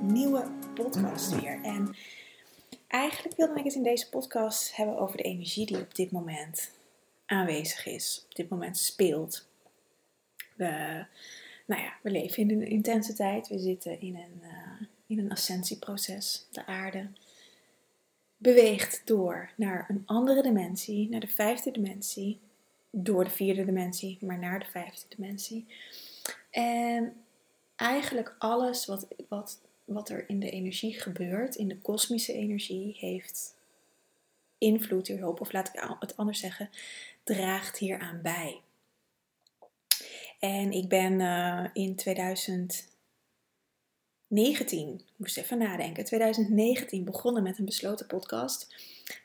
nieuwe podcast weer. En eigenlijk wilde ik het in deze podcast hebben over de energie die op dit moment aanwezig is, op dit moment speelt. We, nou ja, we leven in een intense tijd. We zitten in een, uh, in een ascensieproces. De aarde beweegt door naar een andere dimensie, naar de vijfde dimensie. Door de vierde dimensie, maar naar de vijfde dimensie. En eigenlijk alles wat, wat wat er in de energie gebeurt, in de kosmische energie, heeft invloed hierop, of laat ik het anders zeggen, draagt hieraan bij. En ik ben uh, in 2019, moest even nadenken, 2019 begonnen met een besloten podcast.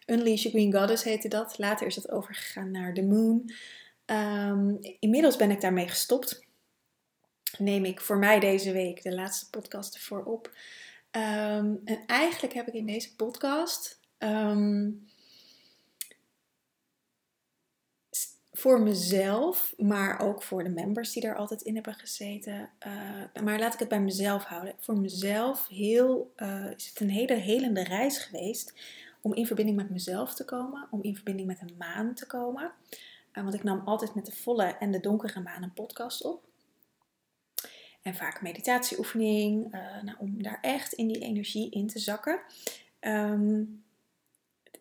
Unleash a Green Goddess heette dat. Later is het overgegaan naar The Moon. Um, inmiddels ben ik daarmee gestopt neem ik voor mij deze week de laatste podcast ervoor op. Ehm, en eigenlijk heb ik in deze podcast ehm, voor mezelf, maar ook voor de members die er altijd in hebben gezeten. Uh, maar laat ik het bij mezelf houden. Voor mezelf heel, uh, is het een hele helende reis geweest om in verbinding met mezelf te komen, om in verbinding met de maan te komen. Uh, want ik nam altijd met de volle en de donkere maan een podcast op. En vaak meditatieoefening, uh, nou, om daar echt in die energie in te zakken. Ehm,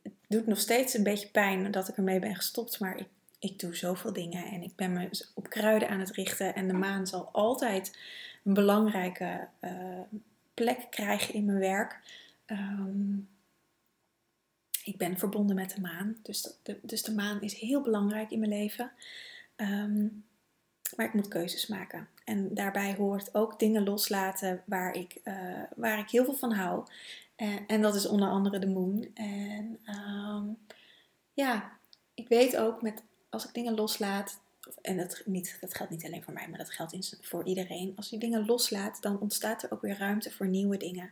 het doet nog steeds een beetje pijn dat ik ermee ben gestopt, maar ik, ik doe zoveel dingen en ik ben me op kruiden aan het richten. En de maan zal altijd een belangrijke uh, plek krijgen in mijn werk. Ehm, ik ben verbonden met de maan, dus de, dus de maan is heel belangrijk in mijn leven. Um, maar ik moet keuzes maken. En daarbij hoort ook dingen loslaten waar ik, uh, waar ik heel veel van hou. Uh, en dat is onder andere de moon. En um, ja, ik weet ook met, als ik dingen loslaat, en dat, niet, dat geldt niet alleen voor mij, maar dat geldt voor iedereen. Als je dingen loslaat, dan ontstaat er ook weer ruimte voor nieuwe dingen.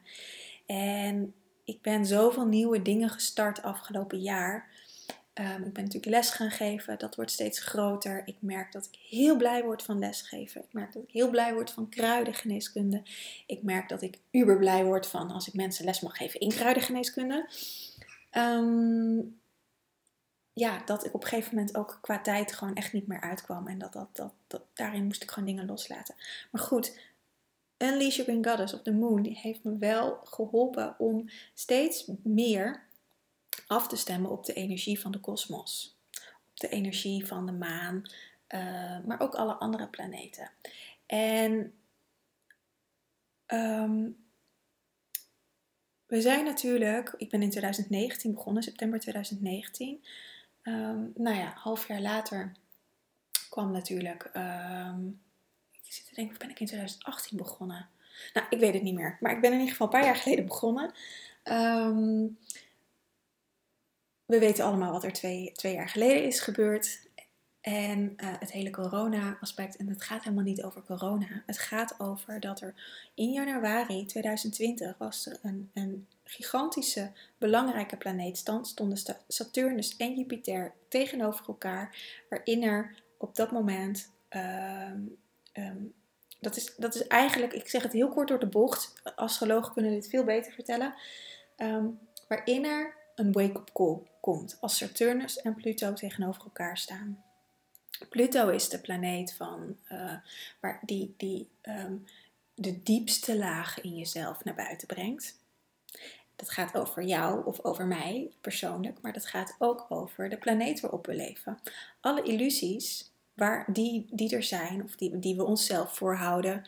En ik ben zoveel nieuwe dingen gestart afgelopen jaar. Um, ik ben natuurlijk les gaan geven, dat wordt steeds groter. Ik merk dat ik heel blij word van lesgeven. Ik merk dat ik heel blij word van kruidengeneeskunde. Ik merk dat ik uber blij word van als ik mensen les mag geven in kruidengeneeskunde. Um, ja, dat ik op een gegeven moment ook qua tijd gewoon echt niet meer uitkwam. En dat, dat, dat, dat daarin moest ik gewoon dingen loslaten. Maar goed, Unleash Your Green Goddess of the Moon heeft me wel geholpen om steeds meer af te stemmen op de energie van de kosmos. Op de energie van de maan, uh, maar ook alle andere planeten. En um, we zijn natuurlijk, ik ben in 2019 begonnen, september 2019. Um, ehm, nou ja, half jaar later kwam natuurlijk, um, ik zit te denken, of ben ik in 2018 begonnen? Nou, ik weet het niet meer, maar ik ben in ieder geval een paar jaar geleden begonnen. We weten allemaal wat er twee, twee jaar geleden is gebeurd. En uh, het hele corona-aspect. En het gaat helemaal niet over corona. Het gaat over dat er in januari 2020 was er een, een gigantische belangrijke planeetstand. Stonden Saturnus en Jupiter tegenover elkaar. Waarin er op dat moment. Um, um, dat, is, dat is eigenlijk, ik zeg het heel kort door de bocht. Astrologen kunnen dit veel beter vertellen. Um, waarin er een wake-up call komt als Saturnus en Pluto tegenover elkaar staan. Pluto is de planeet van, uh, waar die, die um, de diepste lagen in jezelf naar buiten brengt. Dat gaat over jou of over mij persoonlijk, maar dat gaat ook over de planeet waarop we leven. Alle illusies waar, die, die er zijn, of die, die we onszelf voorhouden,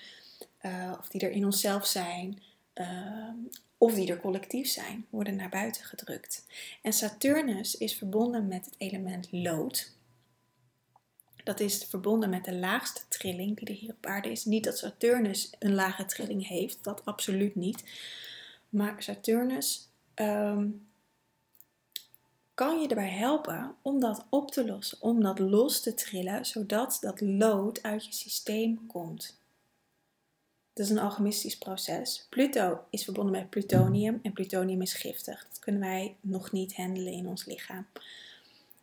uh, of die er in onszelf zijn, uh, of die er collectief zijn, worden naar buiten gedrukt. En Saturnus is verbonden met het element lood. Dat is verbonden met de laagste trilling die er hier op aarde is. Niet dat Saturnus een lage trilling heeft, dat absoluut niet. Maar Saturnus um, kan je erbij helpen om dat op te lossen, om dat los te trillen, zodat dat lood uit je systeem komt. Dat is een alchemistisch proces. Pluto is verbonden met plutonium en plutonium is giftig. Dat kunnen wij nog niet handelen in ons lichaam.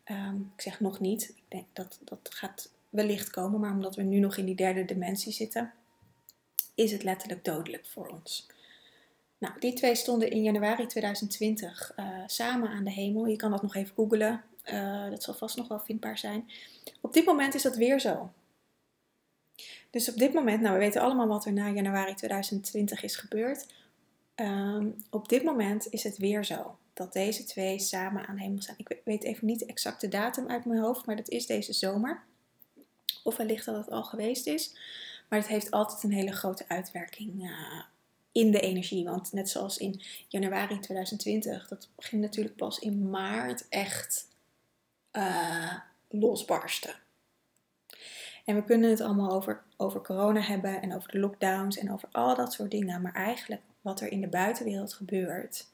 Ehm, ik zeg nog niet, ik denk dat dat gaat wellicht komen, maar omdat we nu nog in die derde dimensie zitten, is het letterlijk dodelijk voor ons. Nou, die twee stonden in januari 2020 uh, eh, samen aan de hemel. Je kan dat nog even googlen. Uh, dat zal vast nog wel vindbaar zijn. Op dit moment is dat weer zo. Dus op dit moment, nou we weten allemaal wat er na januari 2020 is gebeurd. Um, op dit moment is het weer zo dat deze twee samen aan hemel zijn. Ik weet even niet de exacte datum uit mijn hoofd, maar dat is deze zomer. Of wellicht dat het al geweest is. Maar het heeft altijd een hele grote uitwerking uh, in de energie. Want net zoals in januari 2020, dat ging natuurlijk pas in maart echt uh, losbarsten. En we kunnen het allemaal over, over corona hebben en over de lockdowns en over al dat soort dingen. Maar eigenlijk wat er in de buitenwereld gebeurt,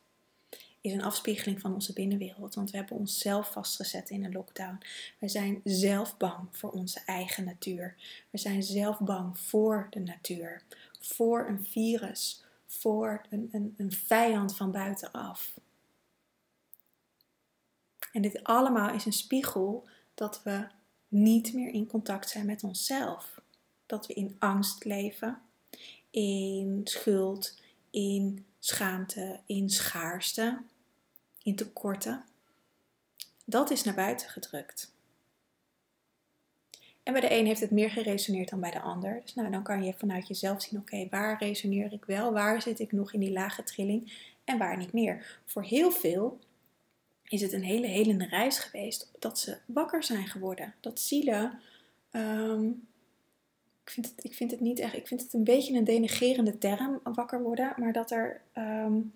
is een afspiegeling van onze binnenwereld. Want we hebben onszelf vastgezet in een lockdown. We zijn zelf bang voor onze eigen natuur. We zijn zelf bang voor de natuur, voor een virus, voor een, een, een vijand van buitenaf. En dit allemaal is een spiegel dat we niet meer in contact zijn met onszelf. Dat we in angst leven, in schuld, in schaamte, in schaarste, in tekorten. Dat is naar buiten gedrukt. En bij de een heeft het meer geresoneerd dan bij de ander. Dus nou, dan kan je vanuit jezelf zien, oké, waar resoneer ik wel? Waar zit ik nog in die lage trilling en waar niet meer? Voor heel veel is het een hele helende reis geweest dat ze wakker zijn geworden. Dat zielen, um, ik, vind het, ik vind het niet echt, ik vind het een beetje een denigerende term, wakker worden. Maar dat er, um,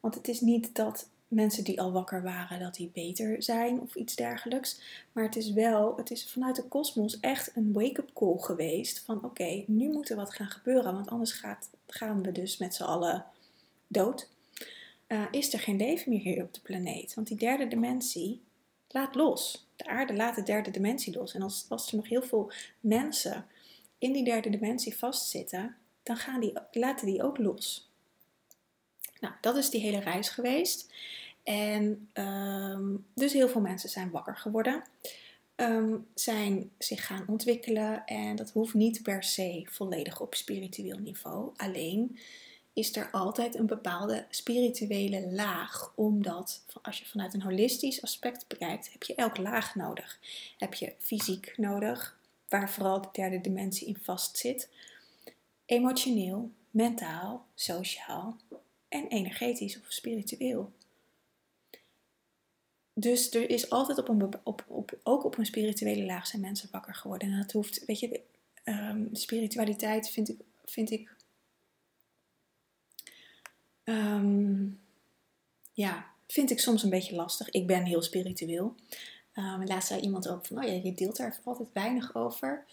want het is niet dat mensen die al wakker waren, dat die beter zijn of iets dergelijks. Maar het is wel, het is vanuit de kosmos echt een wake-up call geweest. Van oké, nu moet er wat gaan gebeuren, want anders gaan we dus met z'n allen dood. Uh, is er geen leven meer hier op de planeet. Want die derde dimensie laat los. De aarde laat de derde dimensie los. En als, er nog heel veel mensen in die derde dimensie vastzitten, dan gaan die, laten die ook los. Nou, dat is die hele reis geweest. En um, dus heel veel mensen zijn wakker geworden, um, zijn zich gaan ontwikkelen en dat hoeft niet per se volledig op spiritueel niveau. Alleen is er altijd een bepaalde spirituele laag, omdat als je vanuit een holistisch aspect bekijkt, heb je elk laag nodig. Heb je fysiek nodig, waar vooral de derde dimensie in vast zit, emotioneel, mentaal, sociaal en energetisch of spiritueel. Dus er is altijd op een, op, ook op een spirituele laag zijn mensen wakker geworden. En dat hoeft, weet je, um, spiritualiteit vind ik, vind ik um, ja, vind ik soms een beetje lastig. Ik ben heel spiritueel. Um, laatst zei iemand ook van, oh ja, je deelt daar altijd weinig over.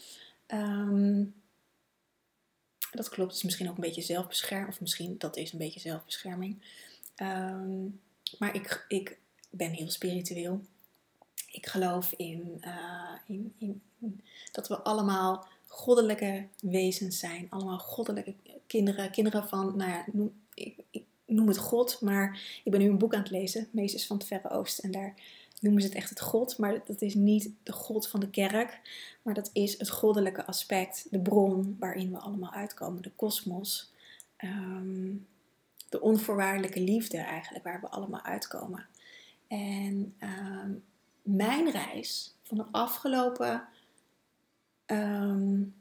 dat klopt, het is misschien ook een beetje zelfbescherming, of misschien dat is een beetje zelfbescherming. maar ik, ik ben heel spiritueel. Ik geloof in, uh, in, in, dat we allemaal goddelijke wezens zijn. Allemaal goddelijke kinderen. Kinderen van, nou ja, noem, ik, noem het God, maar ik ben nu een boek aan het lezen, Meesters van het Verre Oosten. En daar noemen ze het echt het God, maar dat is niet de God van de kerk, maar dat is het goddelijke aspect, de bron waarin we allemaal uitkomen, de kosmos. Ehm, de onvoorwaardelijke liefde eigenlijk, waar we allemaal uitkomen. En ehm, mijn reis van de afgelopen um,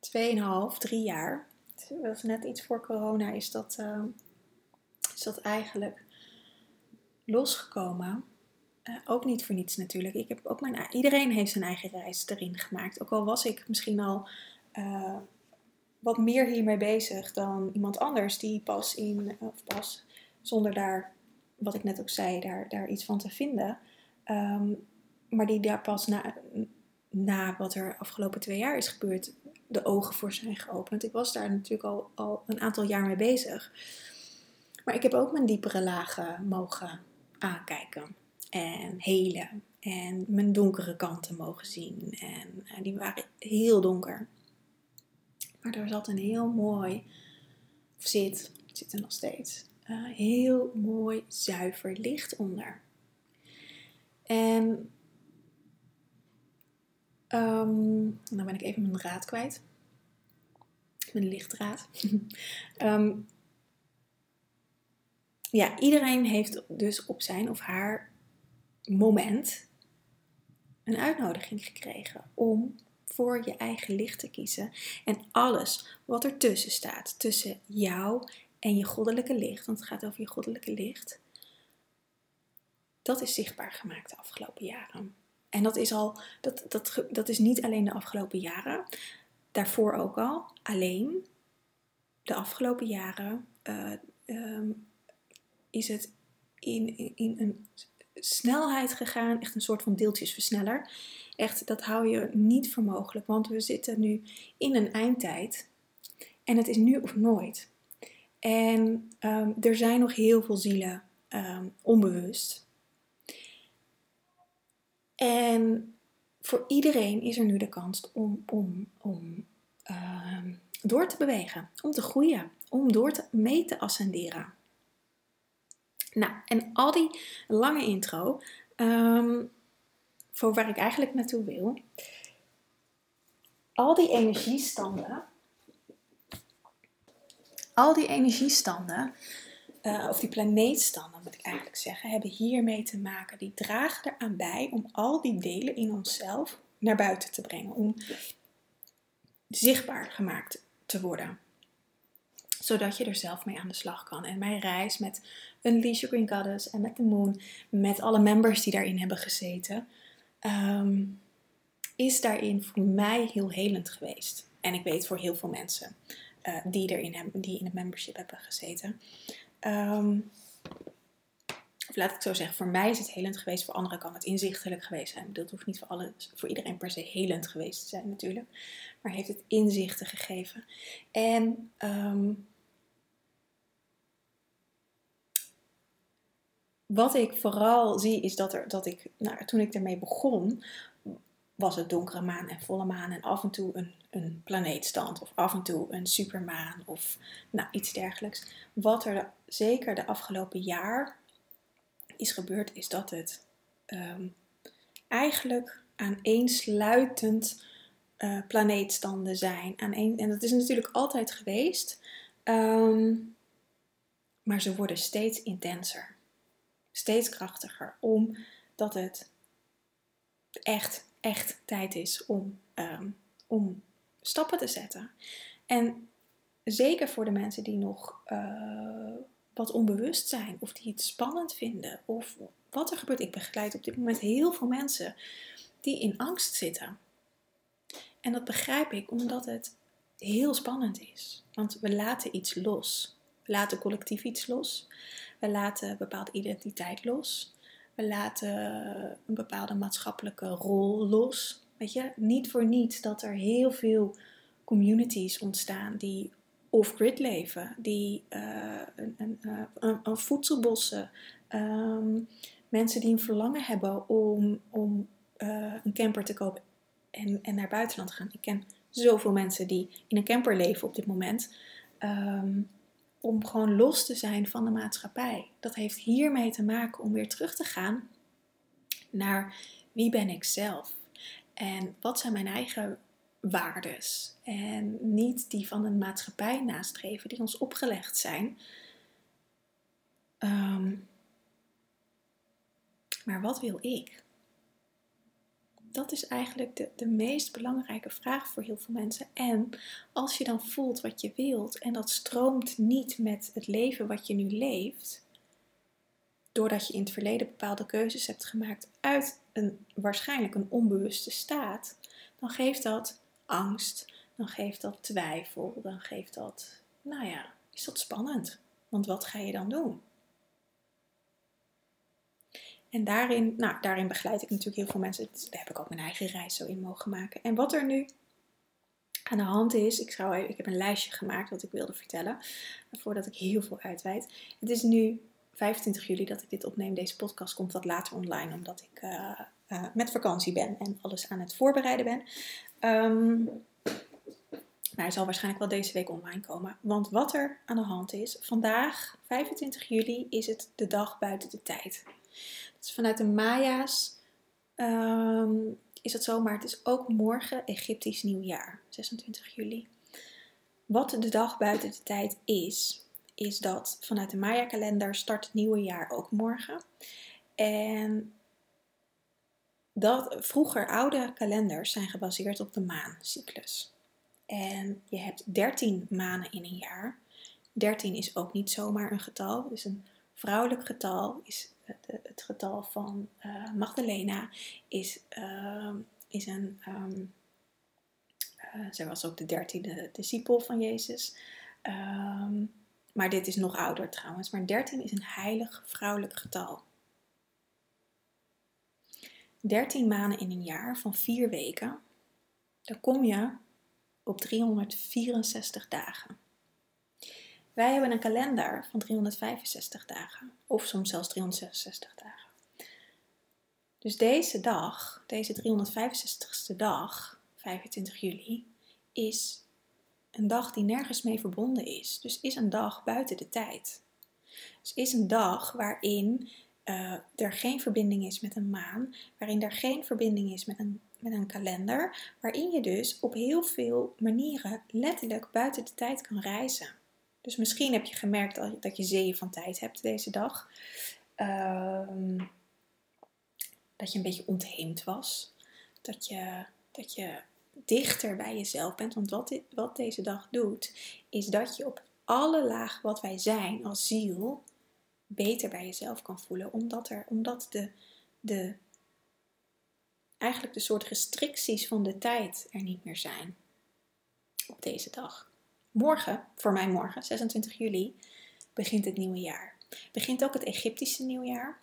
2,5, 3 jaar Was net iets voor corona, is dat, uh, is dat eigenlijk losgekomen. Uh, ook niet voor niets natuurlijk. Ik heb ook mijn, iedereen heeft zijn eigen reis erin gemaakt. Ook al was ik misschien al uh, wat meer hiermee bezig dan iemand anders die pas in, of pas zonder daar, wat ik net ook zei, daar, daar iets van te vinden. Um, maar die daar pas na, na wat er afgelopen twee jaar is gebeurd, de ogen voor zijn geopend. Ik was daar natuurlijk al, al een aantal jaar mee bezig. Maar ik heb ook mijn diepere lagen mogen aankijken en helen. En mijn donkere kanten mogen zien. En, en die waren heel donker. Maar er zat een heel mooi, of zit, zit er nog steeds, uh, heel mooi zuiver licht onder. En Um, dan ben ik even mijn draad kwijt. Mijn lichtdraad. um, ja, iedereen heeft dus op zijn of haar moment een uitnodiging gekregen om voor je eigen licht te kiezen. En alles wat ertussen staat, tussen jou en je goddelijke licht, want het gaat over je goddelijke licht, dat is zichtbaar gemaakt de afgelopen jaren. En dat is al, dat, dat, dat is niet alleen de afgelopen jaren, daarvoor ook al. Alleen de afgelopen jaren uh, um, is het in, in, in, een snelheid gegaan, echt een soort van deeltjesversneller. Echt, dat hou je niet voor mogelijk, want we zitten nu in een eindtijd en het is nu of nooit. En um, er zijn nog heel veel zielen um, onbewust en voor iedereen is er nu de kans om, om, om uh, door te bewegen, om te groeien, om door te, mee te ascenderen. Nou, en al die lange intro, um, voor waar ik eigenlijk naartoe wil, al die energiestanden, al die energiestanden uh, of die planeetstanden moet ik eigenlijk zeggen, hebben hiermee te maken. Die dragen eraan bij om al die delen in onszelf naar buiten te brengen. Om zichtbaar gemaakt te worden. Zodat je er zelf mee aan de slag kan. En mijn reis met Unleash Your Green Goddess en met de Moon, met alle members die daarin hebben gezeten, um, is daarin voor mij heel helend geweest. En ik weet voor heel veel mensen uh, die erin hebben, die in het membership hebben gezeten. Um, of laat ik zo zeggen, voor mij is het helend geweest, voor anderen kan het inzichtelijk geweest zijn. Dat hoeft niet voor, alle, voor iedereen per se helend geweest te zijn natuurlijk. Maar heeft het inzichten gegeven. En um, wat ik vooral zie is dat, er, dat ik, nou, toen ik ermee begon, was het donkere maan en volle maan en af en toe een, een planeetstand of af en toe een supermaan of nou, iets dergelijks. Wat er zeker de afgelopen jaar is gebeurd, is dat het um, eigenlijk aaneensluitend uh, planeetstanden zijn. Aaneen, en dat is natuurlijk altijd geweest, um, maar ze worden steeds intenser, steeds krachtiger, omdat het echt echt tijd is om, um, om stappen te zetten. En zeker voor de mensen die nog uh, wat onbewust zijn of die het spannend vinden of wat er gebeurt. Ik begeleid op dit moment heel veel mensen die in angst zitten. En dat begrijp ik omdat het heel spannend is. Want we laten iets los. We laten collectief iets los. We laten bepaalde identiteit los. We laten een bepaalde maatschappelijke rol los. Weet je, niet voor niets dat er heel veel communities ontstaan die off-grid leven, die uh, een, een, eh, een, een, voedselbossen, um, mensen die een verlangen hebben om, om uh, een camper te kopen en, en naar buitenland te gaan. Ik ken zoveel mensen die in een camper leven op dit moment. Um, om gewoon los te zijn van de maatschappij. Dat heeft hiermee te maken om weer terug te gaan naar wie ben ik zelf en wat zijn mijn eigen waardes en niet die van de maatschappij nastreven die ons opgelegd zijn. Um, maar wat wil ik? Dat is eigenlijk de, de meest belangrijke vraag voor heel veel mensen. En als je dan voelt wat je wilt en dat stroomt niet met het leven wat je nu leeft, doordat je in het verleden bepaalde keuzes hebt gemaakt uit een waarschijnlijk een onbewuste staat, dan geeft dat angst, dan geeft dat twijfel, dan geeft dat, nou ja, is dat spannend. Want wat ga je dan doen? En daarin, nou, daarin begeleid ik natuurlijk heel veel mensen. Daar heb ik ook mijn eigen reis zo in mogen maken. En wat er nu aan de hand is, ik, zou, ik heb een lijstje gemaakt wat ik wilde vertellen, voordat ik heel veel uitweid. Het is nu 25 juli dat ik dit opneem. Deze podcast komt wat later online, omdat ik uh, uh, met vakantie ben en alles aan het voorbereiden ben. Um, maar hij zal waarschijnlijk wel deze week online komen. Want wat er aan de hand is, vandaag, 25 juli, is het de dag buiten de tijd. Dus vanuit de Maya's um, is het zo, maar het is ook morgen Egyptisch nieuwjaar, 26 juli. Wat de dag buiten de tijd is, is dat vanuit de Maya-kalender start het nieuwe jaar ook morgen. En dat vroeger oude kalenders zijn gebaseerd op de maancyclus. En je hebt 13 maanden in een jaar. 13 is ook niet zomaar een getal. Dus een vrouwelijk getal is het getal van uh, Magdalena. Is, uh, is een. Um, uh, zij was ook de dertiende discipel van Jezus. Um, maar dit is nog ouder trouwens. Maar 13 is een heilig vrouwelijk getal. 13 maanden in een jaar van 4 weken. Dan kom je op 364 dagen. Wij hebben een kalender van 365 dagen, of soms zelfs 366 dagen. Dus deze dag, deze 365ste dag, 25 juli, is een dag die nergens mee verbonden is. Dus is een dag buiten de tijd. Dus is een dag waarin uh, er geen verbinding is met een maan, waarin er geen verbinding is met een met een kalender, waarin je dus op heel veel manieren letterlijk buiten de tijd kan reizen. Dus misschien heb je gemerkt dat je zeeën van tijd hebt deze dag. Ehm, dat je een beetje ontheemd was. Dat je, dat je dichter bij jezelf bent. Want wat, wat deze dag doet, is dat je op alle lagen wat wij zijn als ziel beter bij jezelf kan voelen. Omdat, er, omdat de, de eigenlijk de soort restricties van de tijd er niet meer zijn op deze dag. Morgen, voor mij morgen, 26 juli, begint het nieuwe jaar. Begint ook het Egyptische nieuwjaar.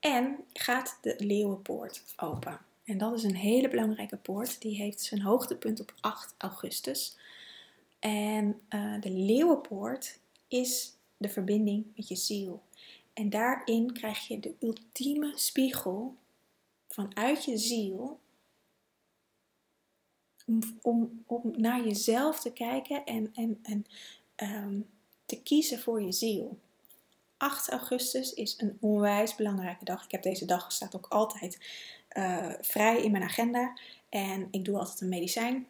En gaat de Leeuwenpoort open. En dat is een hele belangrijke poort. Die heeft zijn hoogtepunt op 8 augustus. En uh, de Leeuwenpoort is de verbinding met je ziel. En daarin krijg je de ultieme spiegel vanuit je ziel om, om, naar jezelf te kijken en, en, en ehm, te kiezen voor je ziel. 8 augustus is een onwijs belangrijke dag. Ik heb deze dag staat ook altijd uh, vrij in mijn agenda. En ik doe altijd een medicijn.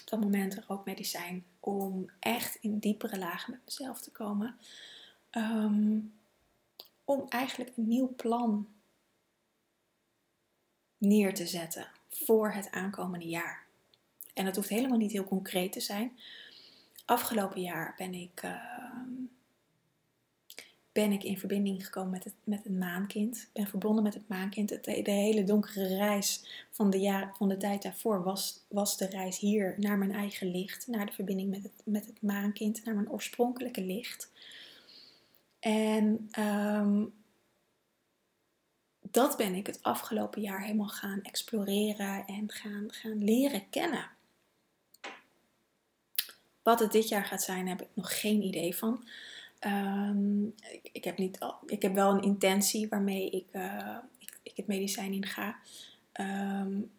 Op dat moment ook medicijn om echt in diepere lagen met mezelf te komen. Um, om eigenlijk een nieuw plan neer te zetten voor het aankomende jaar. En het hoeft helemaal niet heel concreet te zijn. Afgelopen jaar ben ik, uh, ben ik in verbinding gekomen met het, met het maankind. Ben verbonden met het maankind. Het, de hele donkere reis van de, jaar, van de tijd daarvoor was, was de reis hier naar mijn eigen licht. Naar de verbinding met het, met het maankind. Naar mijn oorspronkelijke licht. En um, dat ben ik het afgelopen jaar helemaal gaan exploreren en gaan, gaan leren kennen. Wat het dit jaar gaat zijn, heb ik nog geen idee van. Um, ik, heb niet, ik heb wel een intentie waarmee ik, uh, ik, ik, het medicijn in ga. Um,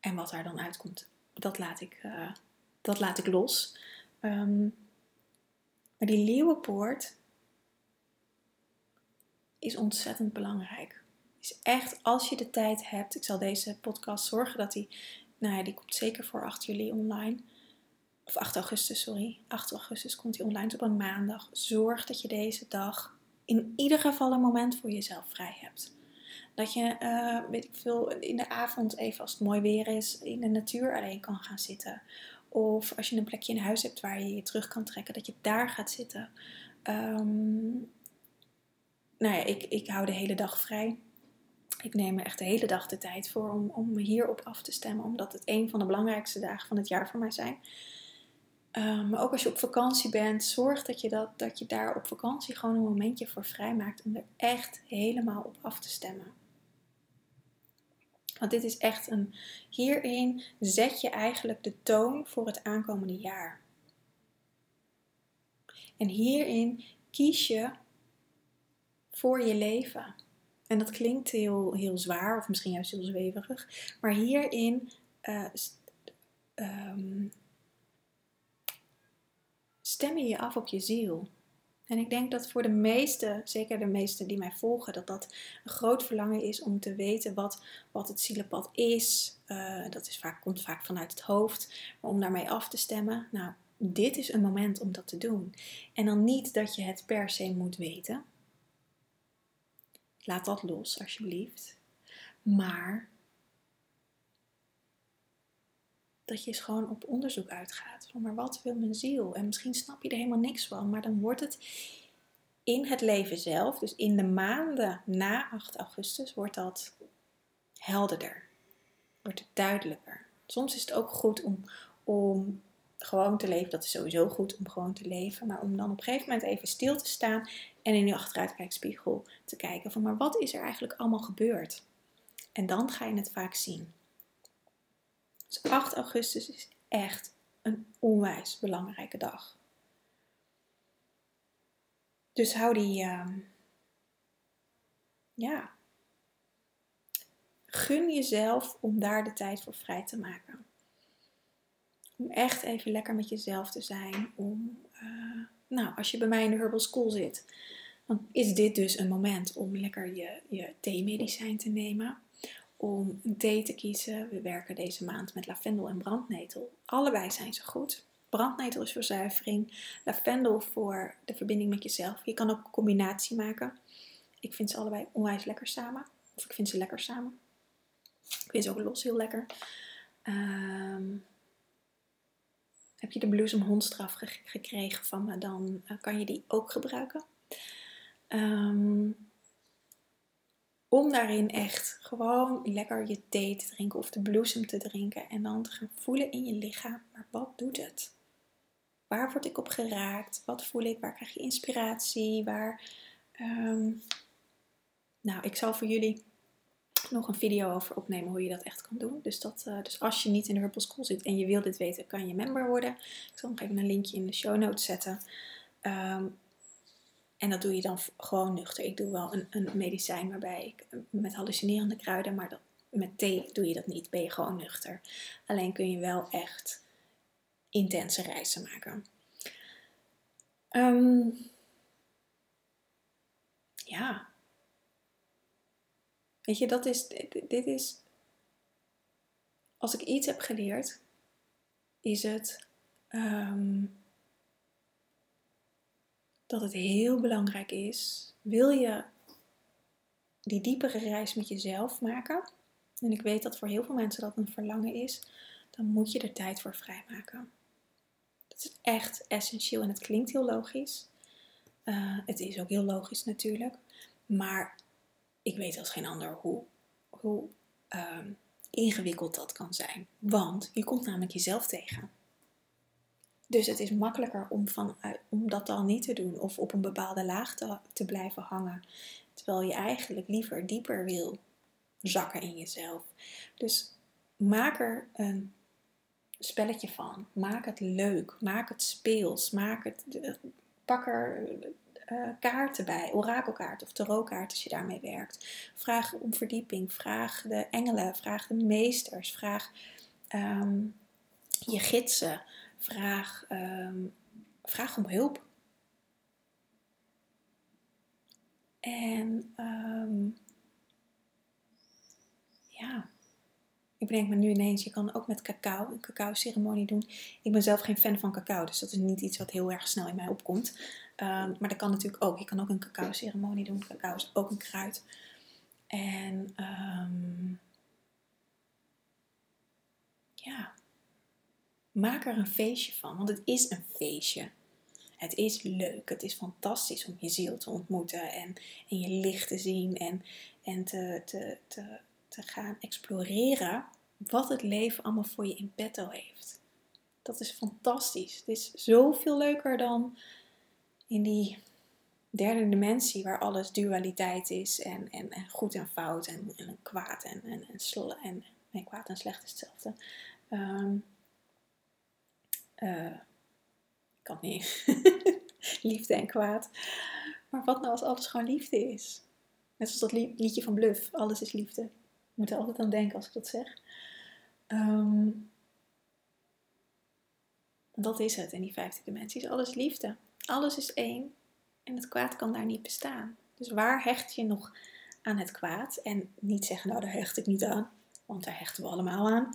en wat daar dan uitkomt, dat laat ik, uh, dat laat ik los. Um, maar die leeuwenpoort, is ontzettend belangrijk. Is echt, als je de tijd hebt, ik zal deze podcast zorgen dat die, nou ja, die komt zeker voor 8 juli online. Of 8 augustus, sorry. 8 augustus komt die online op een maandag. Zorg dat je deze dag in ieder geval een moment voor jezelf vrij hebt. Dat je, uh, weet ik veel, in de avond even als het mooi weer is, in de natuur alleen kan gaan zitten. Of als je een plekje in huis hebt waar je je terug kan trekken, dat je daar gaat zitten. Um, nou ja, ik, ik hou de hele dag vrij. Ik neem er echt de hele dag de tijd voor om, om hierop af te stemmen, omdat het een van de belangrijkste dagen van het jaar voor mij zijn. Um, maar ook als je op vakantie bent, zorg dat je, dat, dat je daar op vakantie gewoon een momentje voor vrijmaakt om er echt helemaal op af te stemmen. Want dit is echt een. Hierin zet je eigenlijk de toon voor het aankomende jaar. En hierin kies je voor je leven. En dat klinkt heel, heel zwaar of misschien juist heel zweverig. Maar hierin uh, um, stem je af op je ziel. En ik denk dat voor de meesten, zeker de meesten die mij volgen, dat dat een groot verlangen is om te weten wat, wat het zielenpad is. Uh, dat is vaak, komt vaak vanuit het hoofd. Maar om daarmee af te stemmen, nou, dit is een moment om dat te doen. En dan niet dat je het per se moet weten. Laat dat los, alsjeblieft. Maar dat je eens gewoon op onderzoek uitgaat. Van, maar wat wil mijn ziel? En misschien snap je er helemaal niks van, maar dan wordt het in het leven zelf, dus in de maanden na 8 augustus, wordt dat helderder. Wordt het duidelijker. Soms is het ook goed om, om gewoon te leven. Dat is sowieso goed om gewoon te leven. Maar om dan op een gegeven moment even stil te staan en in je achteruitkijkspiegel te kijken van maar wat is er eigenlijk allemaal gebeurd? En dan ga je het vaak zien. Dus 8 augustus is echt een onwijs belangrijke dag. Dus hou die, uh, ja, gun jezelf om daar de tijd voor vrij te maken. Om echt even lekker met jezelf te zijn. Om, uh, nou, als je bij mij in de Herbal School zit, dan is dit dus een moment om lekker je, je theemedicijn te nemen om een thee te kiezen. We werken deze maand met lavendel en brandnetel. Allebei zijn ze goed. Brandnetel is voor zuivering, lavendel voor de verbinding met jezelf. Je kan ook een combinatie maken. Ik vind ze allebei onwijs lekker samen. Of ik vind ze lekker samen. Ik vind ze ook los heel lekker. Ehm, heb je de bloesemhondstraf gekregen van me, dan eh, kan je die ook gebruiken. Um, om daarin echt gewoon lekker je thee te drinken of de bloesem te drinken. En dan te gaan voelen in je lichaam, maar wat doet het? Waar word ik op geraakt? Wat voel ik? Waar krijg je inspiratie? Waar... Ehm, nou, ik zal voor jullie nog een video over opnemen hoe je dat echt kan doen. Dus, dat, uh, dus als je niet in de Herbal School zit en je wil dit weten, kan je member worden. Ik zal nog even een linkje in de show notes zetten. Um, en dat doe je dan gewoon nuchter. Ik doe wel een, een medicijn waarbij ik met hallucinerende kruiden, maar dat, met thee doe je dat niet. Ben je gewoon nuchter. Alleen kun je wel echt intense reizen maken. Um, ja. Weet je, dat is. Dit is. Als ik iets heb geleerd, is het. Um, dat het heel belangrijk is, wil je die diepere reis met jezelf maken, en ik weet dat voor heel veel mensen dat een verlangen is, dan moet je er tijd voor vrijmaken. Dat is echt essentieel en het klinkt heel logisch. Uh, het is ook heel logisch natuurlijk, maar ik weet als geen ander hoe, hoe uh, ingewikkeld dat kan zijn. Want je komt namelijk jezelf tegen. Dus het is makkelijker om, van, om dat dan niet te doen of op een bepaalde laag te, te blijven hangen. Terwijl je eigenlijk liever dieper wil zakken in jezelf. Dus maak er een spelletje van. Maak het leuk. Maak het speels. Maak het, pak er uh, kaarten bij, orakelkaart of tarotkaart als je daarmee werkt. Vraag om verdieping. Vraag de engelen. Vraag de meesters. Vraag um, je gidsen. Vraag, ehm, vraag om hulp. En um, ja, ik bedenk me nu ineens, je kan ook met cacao, een cacao ceremonie doen. Ik ben zelf geen fan van cacao, dus dat is niet iets wat heel erg snel in mij opkomt. Um, maar dat kan natuurlijk ook. Je kan ook een cacao ceremonie doen. Cacao is ook een kruid. En ehm, ja, maak er een feestje van, want het is een feestje. Het is leuk, het is fantastisch om je ziel te ontmoeten en, en je licht te zien en, en te, te, te, gaan exploreren wat het leven allemaal voor je in petto heeft. Dat is fantastisch. Het is zoveel leuker dan in die derde dimensie waar alles dualiteit is en, en, goed en fout en, en kwaad en, en, en, en kwaad en slecht is hetzelfde. Um, uh, ik kan niet. liefde en kwaad. Maar wat nou als alles gewoon liefde is? Net zoals dat liedje van Bluff, alles is liefde. Ik moet er altijd aan denken als ik dat zeg. Um, dat is het in die vijfde dimensie. Is alles liefde. Alles is één. En het kwaad kan daar niet bestaan. Dus waar hecht je nog aan het kwaad? En niet zeggen, nou daar hecht ik niet aan. Want daar hechten we allemaal aan.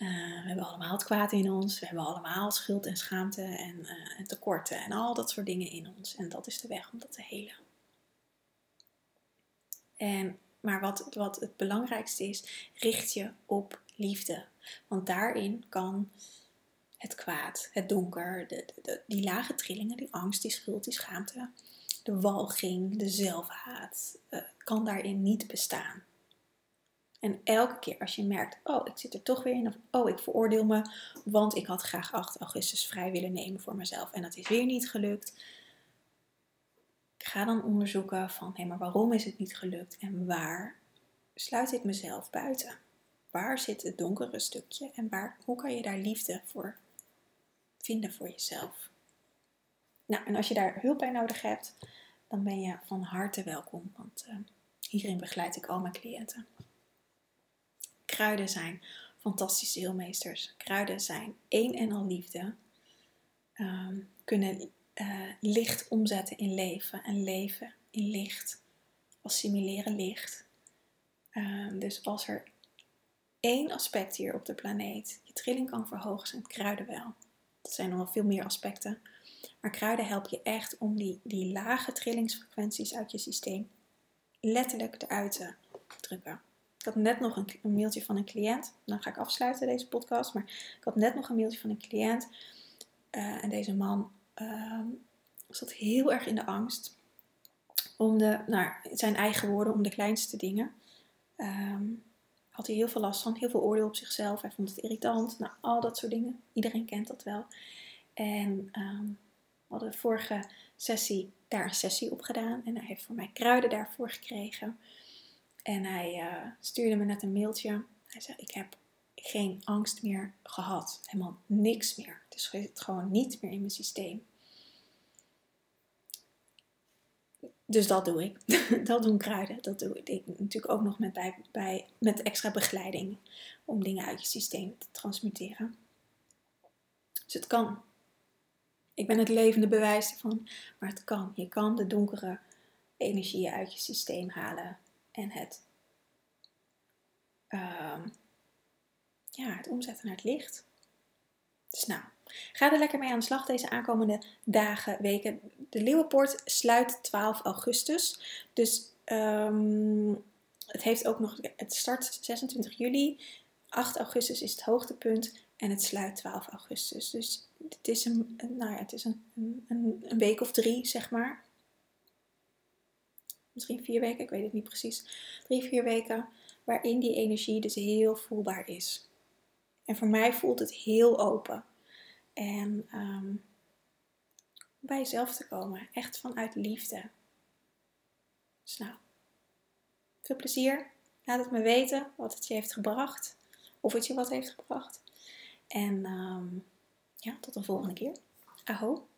Uh, we hebben allemaal het kwaad in ons. We hebben allemaal schuld en schaamte en, uh, en, tekorten en al dat soort dingen in ons. En dat is de weg om dat te helen. En, maar wat, wat het belangrijkste is, richt je op liefde. Want daarin kan het kwaad, het donker, de, die lage trillingen, die angst, die schuld, die schaamte, de walging, de zelfhaat, uh, kan daarin niet bestaan. En elke keer als je merkt, oh, ik zit er toch weer in, of oh, ik veroordeel me, want ik had graag 8 augustus vrij willen nemen voor mezelf en dat is weer niet gelukt. ga dan onderzoeken van, hé, maar waarom is het niet gelukt en waar sluit ik mezelf buiten? Waar zit het donkere stukje en waar, hoe kan je daar liefde voor vinden voor jezelf. Nou, en als je daar hulp bij nodig hebt, dan ben je van harte welkom, want uh, hierin begeleid ik al mijn cliënten. Kruiden zijn fantastische heelmeesters. Kruiden zijn één en al liefde. Um, kunnen uh, licht omzetten in leven en leven in licht. Assimileren licht. Um, dus als er één aspect hier op de planeet je trilling kan verhogen, zijn kruiden wel. Er zijn nog wel veel meer aspecten. Maar kruiden helpen je echt om die, die lage trillingsfrequenties uit je systeem letterlijk eruit te drukken. Ik had net nog een, mailtje van een cliënt. Dan ga ik afsluiten deze podcast. Maar ik had net nog een mailtje van een cliënt. Uh, en deze man uh, zat heel erg in de angst. Om de, nou, zijn eigen woorden, om de kleinste dingen. Um, had hij heel veel last van, heel veel oordeel op zichzelf. Hij vond het irritant, nou, al dat soort dingen. Iedereen kent dat wel. En um, we hadden de vorige sessie daar een sessie op gedaan. En hij heeft voor mij kruiden daarvoor gekregen. En hij uh, stuurde me net een mailtje. Hij zei, ik heb geen angst meer gehad. Helemaal niks meer. Het is gewoon niet meer in mijn systeem. Dus dat doe ik. dat doen kruiden. Dat doe ik natuurlijk ook nog met, bij, bij, met extra begeleiding. Om dingen uit je systeem te transmuteren. Dus het kan. Ik ben het levende bewijs ervan. Maar het kan. Je kan de donkere energieën uit je systeem halen. En het, uh, ja, het omzetten naar het licht. Dus nou, Ga er lekker mee aan de slag deze aankomende dagen, weken. De Leeuwenpoort sluit 12 augustus. Dus um, het heeft ook nog. Het start 26 juli. 8 augustus is het hoogtepunt. En het sluit 12 augustus. Dus het is een, nou ja, het is een, een, een week of drie, zeg maar. Misschien vier weken, ik weet het niet precies. Drie, vier weken. Waarin die energie dus heel voelbaar is. En voor mij voelt het heel open. En um, bij jezelf te komen. Echt vanuit liefde. Dus nou, veel plezier. Laat het me weten wat het je heeft gebracht. Of het je wat heeft gebracht. En um, ja, tot de volgende keer. Aho.